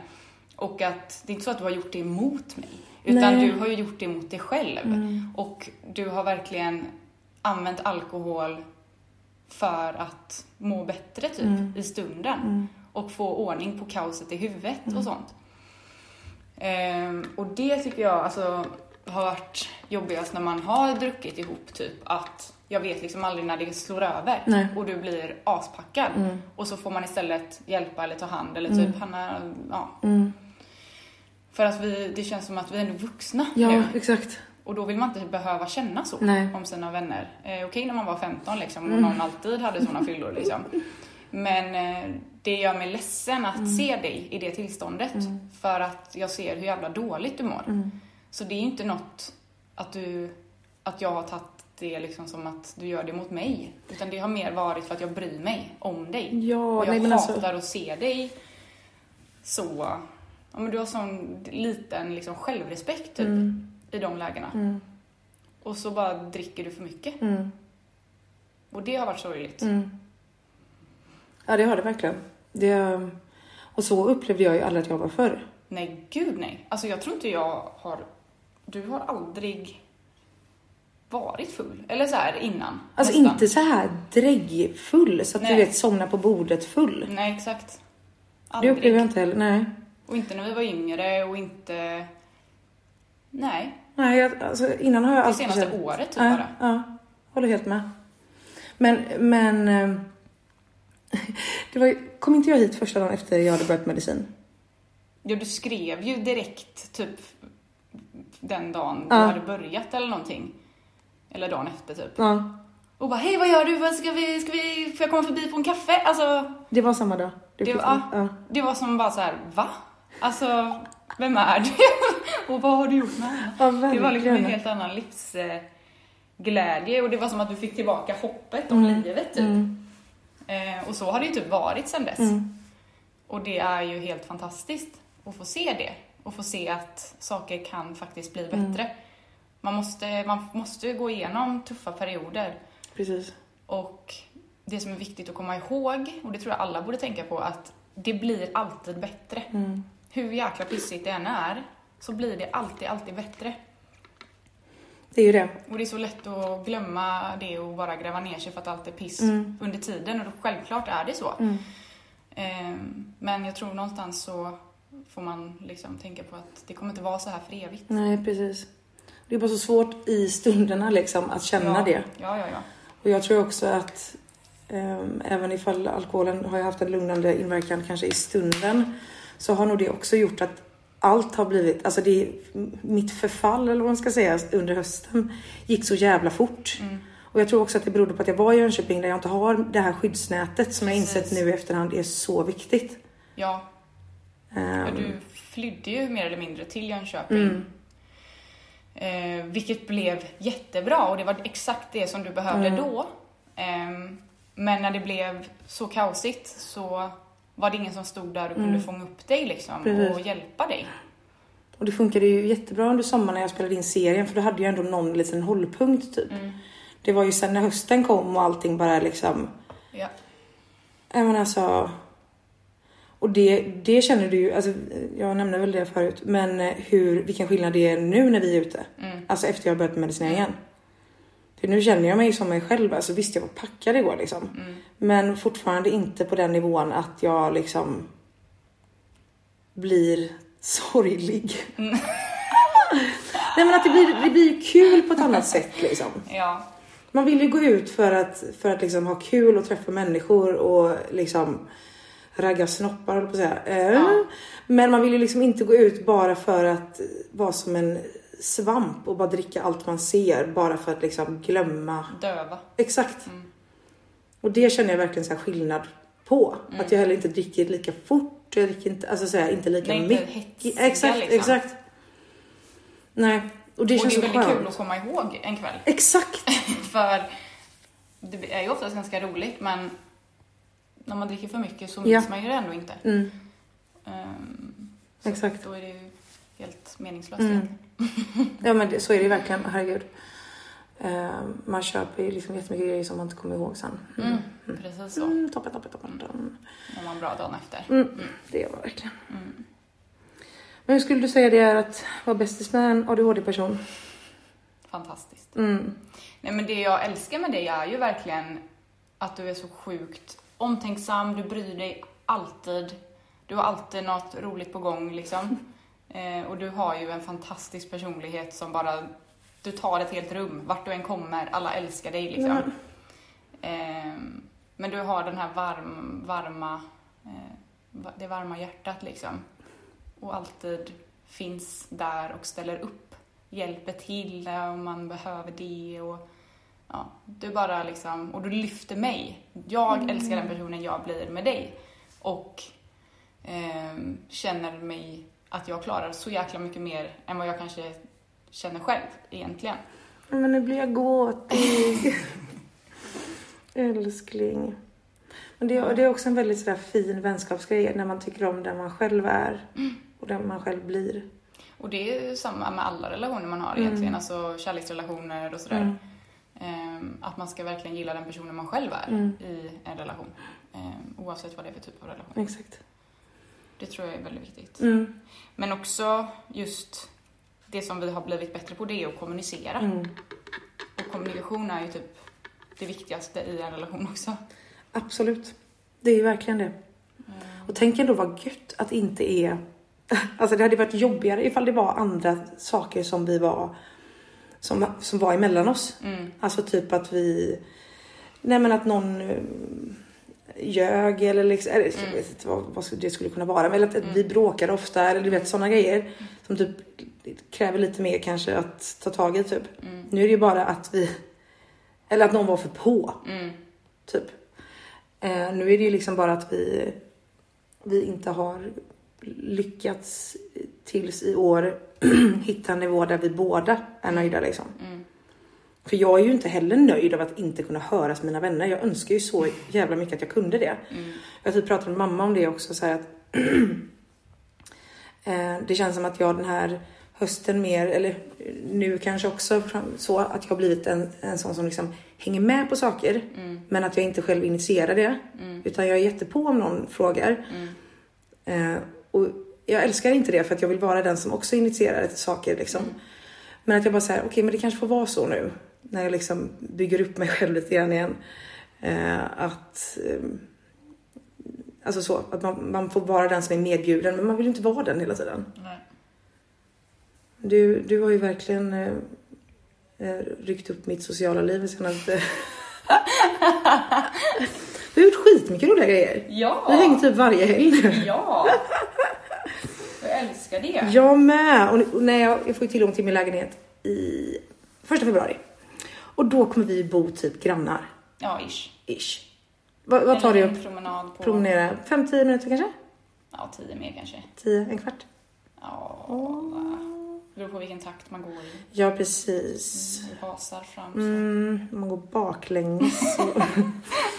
Och att det är inte så att du har gjort det emot mig. Utan Nej. du har ju gjort det mot dig själv. Och du har verkligen använt alkohol för att må bättre typ i stunden. Och få ordning på kaoset i huvudet och sånt. Ehm, och det tycker jag alltså har varit jobbigast när man har druckit ihop typ att jag vet liksom aldrig när det slår över Nej. och du blir aspackad och så får man istället hjälpa eller ta hand eller typ Hanna, ja. För att vi, det känns som att vi är ändå vuxna ja nu exakt. och då vill man inte behöva känna så Nej. om sina vänner. Eh, Okej när man var 15 liksom och någon alltid hade såna fyllor liksom. Men eh, det gör mig ledsen att se dig i det tillståndet för att jag ser hur jävla dåligt du mår. Så det är inte något att du, att jag har tagit det liksom som att du gör det mot mig. Utan det har mer varit för att jag bryr mig om dig. Ja, och jag nej men hatar alltså. att se dig så, ja men du har sån liten liksom självrespekt typ Mm. i de lägena. Och så bara dricker du för mycket. Mm. Och det har varit sorgligt. Mm. Ja det har det verkligen. Det, och så upplevde jag ju aldrig att jag var förr. Nej, gud nej. Alltså jag tror inte jag har... Du har aldrig varit full. Eller så här innan. Alltså nästan. inte så här dräggfull så att Nej. du vet somna på bordet full. Nej, exakt. Det Aldrig. upplever jag inte heller. Nej. Och inte när vi var yngre och inte... Nej, Nej, jag, alltså, innan har jag det alltid senaste känt- året typ ja, bara. Ja, håller helt med. Men, men... eh, (laughs) Det var, ju- kom inte jag hit första dagen efter jag hade börjat medicin? Ja, du skrev ju direkt typ den dagen du Ja. hade börjat eller någonting. Eller dagen efter typ. Ja. Och bara, hej vad gör du? Vad Ska vi, ska vi, får jag komma förbi på en kaffe? Alltså, Det var samma dag. Det, fick var, ja. det var som bara så här, va? Alltså, vem är du? (laughs) och vad har du gjort med henne? Ja, Det var liksom en helt annan livsglädje och det var som att du fick tillbaka hoppet om Mm. livet typ. Mm. Eh, och så har det ju typ varit sedan dess. Mm. Och det är ju helt fantastiskt att få se det. Och få se att saker kan faktiskt bli Mm. bättre. Man, måste, man måste gå igenom tuffa perioder. Precis. Och det som är viktigt att komma ihåg, och det tror jag alla borde tänka på, att det blir alltid bättre. Mm. Hur jäkla pissigt det än är, så blir det alltid, alltid bättre. Det är ju det. Och det är så lätt att glömma det och bara gräva ner sig för att allt är piss Mm. under tiden. Och då, självklart är det så. Mm. Ehm, Men jag tror någonstans så får man liksom tänka på att det kommer inte vara så här för evigt. Nej, precis. Det är bara så svårt i stunderna liksom att känna ja. det. Ja, ja, ja. Och jag tror också att ehm, även ifall alkoholen har haft en lugnande inverkan kanske i stunden så har nog det också gjort att allt har blivit, alltså det, mitt förfall eller vad man ska säga under hösten gick så jävla fort. Mm. Och jag tror också att det berodde på att jag var i Jönköping där jag inte har det här skyddsnätet som jag Precis. insett nu i efterhand är så viktigt. Ja, för du flydde ju mer eller mindre till Jönköping. Mm. Eh, vilket blev jättebra och det var exakt det som du behövde Mm. då. Ehm, men när det blev så kaosigt så var det ingen som stod där och kunde Mm. fånga upp dig liksom Precis. och hjälpa dig. Och det funkade ju jättebra under sommaren när jag spelade in serien för då hade jag ändå någon liten hållpunkt typ. Mm. Det var ju sen när hösten kom och allting bara liksom Ja. Ja men alltså. Och det, det känner du ju, alltså, jag nämnde väl det förut, men eh, hur, vilken skillnad det är nu när vi är ute. Mm. Alltså efter jag har börjat med medicineringen. För nu känner jag mig som mig själv, alltså visst jag var packad igår liksom. Mm. Men fortfarande inte på den nivån att jag liksom blir (laughs) sorglig. Mm. Nej men att det blir, det blir kul på ett annat sätt liksom. Ja. Man vill ju gå ut för att, för att liksom ha kul och träffa människor och liksom ragga snoppar på att säga. Eh, Ja. Men man vill ju liksom inte gå ut bara för att vara som en svamp och bara dricka allt man ser bara för att liksom glömma. Döva. Exakt. Mm. Och det känner jag verkligen så här skillnad på. Mm. Att jag heller inte dricker lika fort. Jag dricker inte, alltså så här, inte lika Nej, mycket. hetsiga, Exakt, liksom. exakt. Nej, och det och känns det är väldigt skönt. kul att komma ihåg en kväll. Exakt. (laughs) För det är ju oftast ganska roligt men när man dricker för mycket så Ja. minns man ju det ändå inte. Mm, så exakt. Då är det ju helt meningslöst Mm. Ja men det, så är det ju verkligen, herregud. Eh, man köper ju liksom jättemycket grejer som man inte kommer ihåg sen. Mm. Precis så. Mm, toppen, toppen, toppen. toppen. Mår man bra dagen efter. Mm, det gör man verkligen. Mm. Men hur skulle du säga det är att vara bästis med en ADHD-person? Fantastiskt. Mm, Nej men det jag älskar med dig är ju verkligen att du är så sjukt omtänksam, du bryr dig alltid. Du har alltid något roligt på gång liksom. Eh, och du har ju en fantastisk personlighet som bara, du tar ett helt rum, vart du än kommer, alla älskar dig liksom. Ja. Ehm, men du har den här varm, varma, eh, det varma hjärtat liksom. Och alltid finns där och ställer upp. Hjälper till eh, om man behöver det och ja, du bara liksom, och du lyfter mig. Jag älskar den personen jag blir med dig. Och ehm, känner mig att jag klarar så jäkla mycket mer än vad jag kanske känner själv egentligen. Men nu blir jag gåtig. (laughs) Älskling. Men det, det är också en väldigt sådär fin vänskapsgrej när man tycker om den man själv är och den man själv blir. Och det är samma med alla relationer man har egentligen, alltså kärleksrelationer och sådär. Mm. Ehm, att man ska verkligen gilla den personen man själv är Mm. i en relation. Ehm, oavsett vad det är för typ av relation. Exakt. Det tror jag är väldigt viktigt. Mm. Men också just det som vi har blivit bättre på, det är att kommunicera. Mm. Och kommunikation är ju typ det viktigaste i en relation också. Absolut. Det är ju verkligen det. Ehm, Och tänk ändå vad gött att inte är... (laughs) Alltså det hade varit jobbigare ifall det var andra saker som vi var... Som, som var emellan oss. Mm, Alltså typ att vi... Nej men att någon ljög eller liksom... Eller, Jag Mm. vet inte vad, vad det skulle kunna vara. Men att vi bråkade ofta eller du vet sådana grejer. Som typ kräver lite mer kanske att ta tag i typ. mm, Nu är det ju bara att vi Eller att någon var för på. Mm. Typ. Eh, nu är det ju liksom bara att vi, vi inte har lyckats tills i år (clears throat) hitta en nivå där vi båda är nöjda liksom. Mm. För jag är ju inte heller nöjd av att inte kunna höras mina vänner. Jag önskar ju så jävla mycket att jag kunde det. Mm. Jag typ pratade med mamma om det också så här att (clears throat) eh, det känns som att jag den här hösten mer, eller nu kanske också så att jag har blivit en, en sån som liksom hänger med på saker Mm. men att jag inte själv initierar det. Mm. Utan jag är jättepå om någon frågar. Mm. Eh, och jag älskar inte det för att jag vill vara den som också initierar saker liksom. Mm. Men att jag bara säger, okej men det kanske får vara så nu. När jag liksom bygger upp mig själv lite grann igen. Eh, att eh, Alltså så, att man, man får vara den som är medbjuden men man vill ju inte vara den hela tiden. Nej. Du, du har ju verkligen eh, eh, ryckt upp mitt sociala liv senaste... (laughs) Vi har gjort skitmycket roliga grejer. Ja! Vi hänger typ varje helg. Ja! Jag älskar det. Jag med! Och, och när jag, jag får tillgång till min lägenhet i första februari. Och då kommer vi bo typ grannar. Ja, ish. Ish. Vad, vad tar det upp? promenad på... Promenera 5-10 minuter kanske? Ja, tio mer kanske. 10, en kvart? Ja, det beror på vilken takt man går i. Ja precis. Det hasar fram så. Mm, man går baklänges.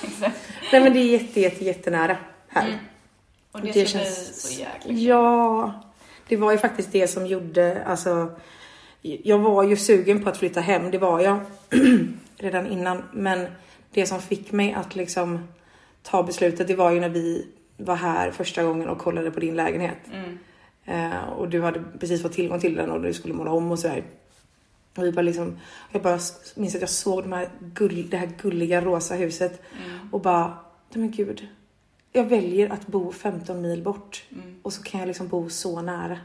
Exakt. (laughs) (laughs) Nej men det är jätte, jätte, jättenära här. Mm. Och det, Det ska känns- bli så jäkla Ja, det var ju faktiskt det som gjorde, alltså. Jag var ju sugen på att flytta hem, det var jag (clears throat) redan innan. Men det som fick mig att liksom ta beslutet, det var ju när vi var här första gången och kollade på din lägenhet. Mm. Eh, och du hade precis fått tillgång till den och du skulle måla om och sådär. Och vi bara liksom, jag bara minns att jag såg de här gull, det här gulliga rosa huset Mm. och bara, men gud. Jag väljer att bo 15 mil bort Mm. och så kan jag liksom bo så nära.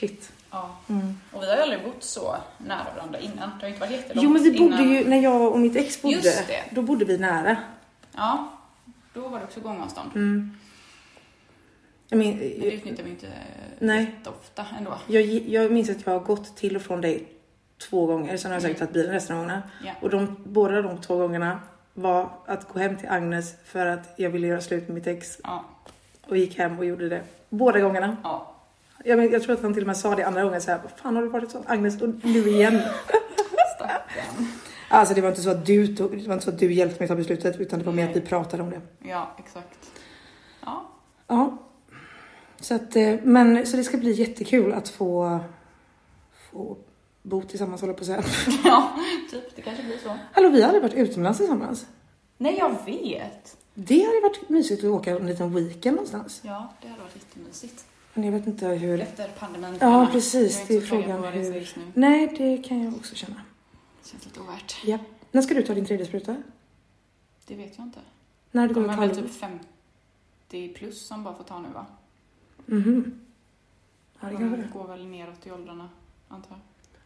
Shit. Ja. Mm. Och vi har ju aldrig bott så nära varandra innan. Det har inte varit jättelångt Jo men vi bodde innan. ju, när jag och mitt ex bodde, Just det. då bodde vi nära. Ja, då var det också gångavstånd. Mm. Jag, min, Men det utnyttjar vi inte Nej. jätteofta ändå. jag, jag minns att jag har gått till och från dig två gånger, sen har jag säkert Mm. tagit bilen resten av gångerna. Ja. Och de, båda de två gångerna var att gå hem till Agnes för att jag ville göra slut med mitt ex. Ja. Och gick hem och gjorde det. Båda gångerna. ja. Jag, men, jag tror att han till och med sa det andra gången så här, vad fan har du varit så Agnes och nu igen? Stackarn. Alltså det var inte så att du, tog, det var inte så att du hjälpte mig ta beslutet utan det var mer att vi pratade om det. Ja, exakt. Ja. Ja. Så att, eh, men så det ska bli jättekul att få, få bo tillsammans håller på att säga. (laughs) ja, typ. Det kanske blir så. Hallå vi aldrig varit utomlands tillsammans. Nej, jag vet. Det hade varit mysigt att åka en liten weekend någonstans. Ja, det hade varit jättemysigt. Men jag vet inte hur. Efter pandemin. Ja precis, det är frågan hur. Nej det kan jag också känna. Det känns lite ovärt. Ja. När ska du ta din tredje spruta? Det vet jag inte. När du De kommer är väl typ 50 plus som bara får ta nu va? Mhm. Ja det kan vara De det. går väl neråt i åldrarna, antar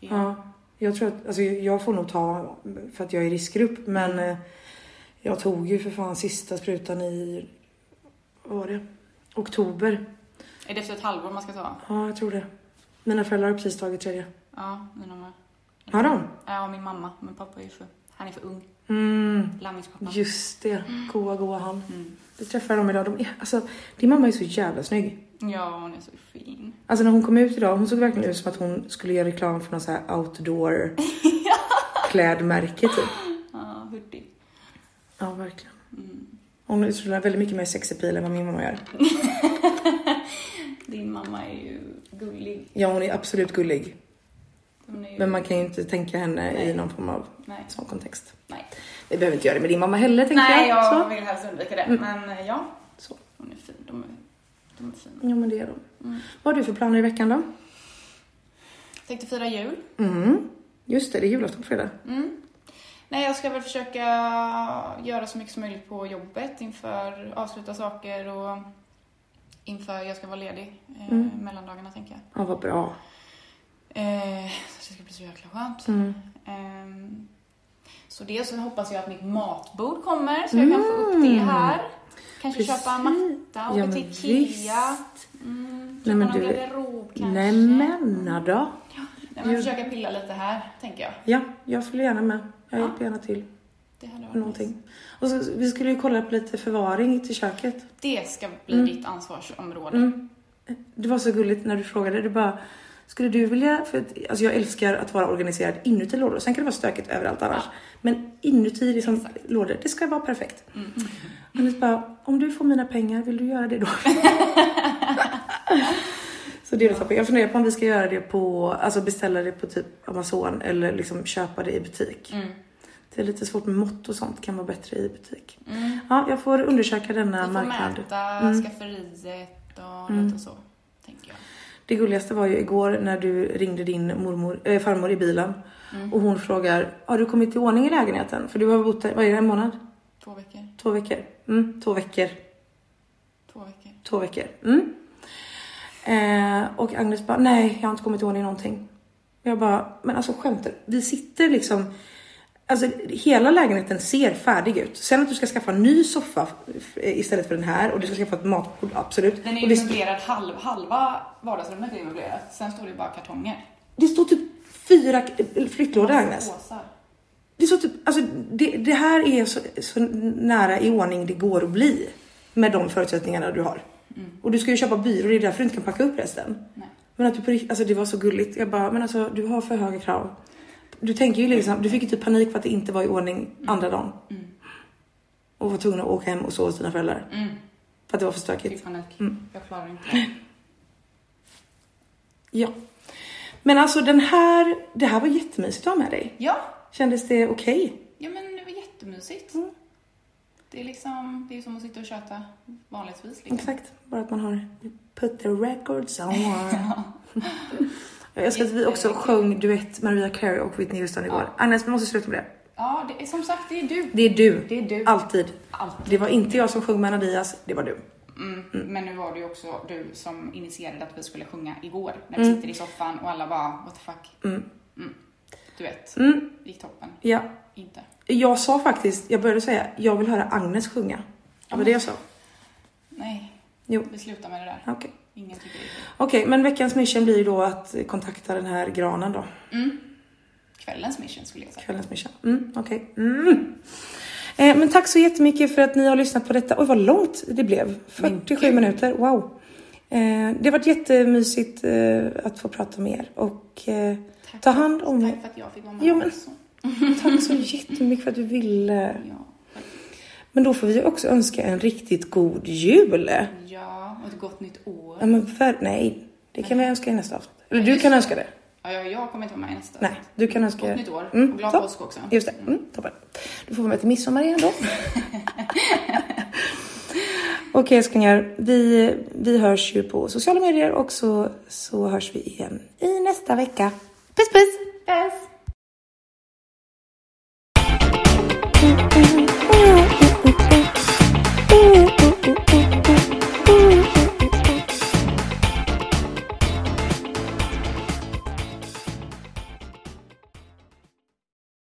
jag. Ja, jag tror att, alltså jag får nog ta för att jag är i riskgrupp men eh, jag tog ju för fan sista sprutan i, vad var det? Oktober. Är det efter ett halvår man ska ta? Ja, jag tror det. Mina föräldrar har precis tagit tredje. Ja, mina med. Har de? Ja, min mamma. Men pappa är ju för... Han är för ung. Mm, Lamningspappa. just det. Goa, goa han. Mm. Vi träffade dem idag. De är, alltså, din mamma är så jävla snygg. Ja, hon är så fin. Alltså när hon kom ut idag, hon såg verkligen ut som att hon skulle göra reklam för någon så här outdoor (laughs) klädmärke typ. Ja, hoodie. Ja, verkligen. Mm. Hon utstrålar väldigt mycket mer sexappeal än vad min mamma gör. (laughs) Din mamma är ju gullig. Ja, hon är absolut gullig. Är ju... Men man kan ju inte tänka henne i Nej. någon form av Nej. sån kontext. Nej. Vi behöver inte göra det med din mamma heller tänker Nej, jag. jag vill helst undvika det. Mm. Men eh, ja, Så. hon är fin. De är, de är fina. Ja, men det är de. Mm. Vad har du för planer i veckan då? Tänkte fira jul. Mm. Just det, det är julafton på fredag. Mm. Nej, jag ska väl försöka göra så mycket som möjligt på jobbet inför avsluta saker och inför jag ska vara ledig eh, Mm. mellandagarna tänker jag. Ja, vad bra. Eh, så det ska bli så jäkla skönt. Mm. Ehm, så det så hoppas jag att mitt matbord kommer så jag kan få upp det Mm. här. Kanske Precis. köpa en matta, åka Ja, till Ikea. Mm, Nej, köpa men någon du- garderob kanske. Nej men då. Nej Nej, men försöka pilla lite här, tänker jag. Ja, jag följer gärna med. Jag Ja. hjälper gärna till Det hade varit nice. någonting. Och så, vi skulle ju kolla på lite förvaring till köket. Det ska bli ditt ansvarsområde. Mm. Det var så gulligt när du frågade. Du bara, skulle du vilja... För att, alltså jag älskar att vara organiserad inuti lådor. Sen kan det vara stökigt överallt annars. Ja. Men inuti liksom, lådor, det ska vara perfekt. Mm. Anders bara, om du får mina pengar, vill du göra det då? (laughs) så det är toppen. Jag funderar på om vi ska göra det på, alltså beställa det på typ Amazon eller liksom köpa det i butik. Mm. Det är lite svårt med mått och sånt, kan vara bättre i butik. Mm. Ja, jag får undersöka denna får marknad. mäta Mm. skafferiet och Mm. lite så, tänker jag. Det gulligaste var ju igår när du ringde din mormor, äh, farmor i bilen Mm. och hon frågar, har du kommit i ordning i lägenheten? För du har bott där, vad är det, en månad? Två veckor. Två veckor? Mm, två veckor. Två veckor. Två veckor. Mm. Eh, och Agnes bara, nej jag har inte kommit i ordning någonting. Jag bara, men alltså skämtar Vi sitter liksom, alltså hela lägenheten ser färdig ut. Sen att du ska skaffa en ny soffa istället för den här och du ska skaffa ett matbord, absolut. Den är ju det, möblerad, halv, halva vardagsrummet är möblerat. Sen står det bara kartonger. det står typ fyra flyttlådor Agnes. Påsar. Det, så typ, alltså, det, det här är så, så nära i ordning det går att bli med de förutsättningarna du har. Mm. Och du ska ju köpa byrå, det är därför du inte kan packa upp resten. Nej. Men att du på, alltså det var så gulligt. Jag bara, men alltså du har för höga krav. Du tänker ju liksom, du fick ju typ panik för att det inte var i ordning andra dagen. Mm. Och var tvungen att åka hem och sova hos dina föräldrar. Mm. För att det var för Fick stökigt. panik. Mm. Jag klarar inte det. (laughs) Ja. Men alltså den här, det här var jättemysigt att ha med dig. Ja, Kändes det okej? ja men det var jättemysigt. Mm. Det är liksom, det är som att sitta och köta vanligtvis. Liksom. Exakt. Bara att man har put the records on. (laughs) Jag älskar att vi också sjöng duett Mariah Carey och Whitney Houston igår. Agnes, vi måste sluta med det. Ja, det är som sagt, det är du. Det är du. Det är du. Alltid. Alltid. Det var inte jag som sjöng med Anna Diaz, det var du. Mm. Men nu var det ju också du som initierade att vi skulle sjunga igår. När vi Mm. sitter i soffan och alla bara, what the fuck. Du vet, Mm, gick toppen. ja. Inte. Jag sa faktiskt, jag började säga, jag vill höra Agnes sjunga. Det var det jag sa. Nej, Jo. vi slutar med det där. Okej, kul. Okej, men veckans mission blir ju då att kontakta den här granen då. Mm. Kvällens mission skulle jag säga. Kvällens mission. Mm, okej. Mm. Eh, men tack så jättemycket för att ni har lyssnat på detta. Oj, vad långt det blev. 47 gud. minuter, wow. Eh, det har varit jättemysigt eh, att få prata med er och eh, Tack. ta hand om. Tack för att jag fick vara med Jo, men- också. Tack så jättemycket för att du ville. Ja. Men då får vi också önska en riktigt god jul. ja, och ett gott nytt år. Ja, men för, nej, det kan vi önska i nästa avsnitt. Eller du kan önska det. Ja, jag, kommer inte vara med i nästa. Nej, du kan önska... Gott nytt år. Mm, och glad påsk också. Just det, mm, toppen. Du får vara med till midsommar igen då. (laughs) Okej älsklingar, vi, vi hörs ju på sociala medier och så, så hörs vi igen i nästa vecka. Bis, bis. Bis.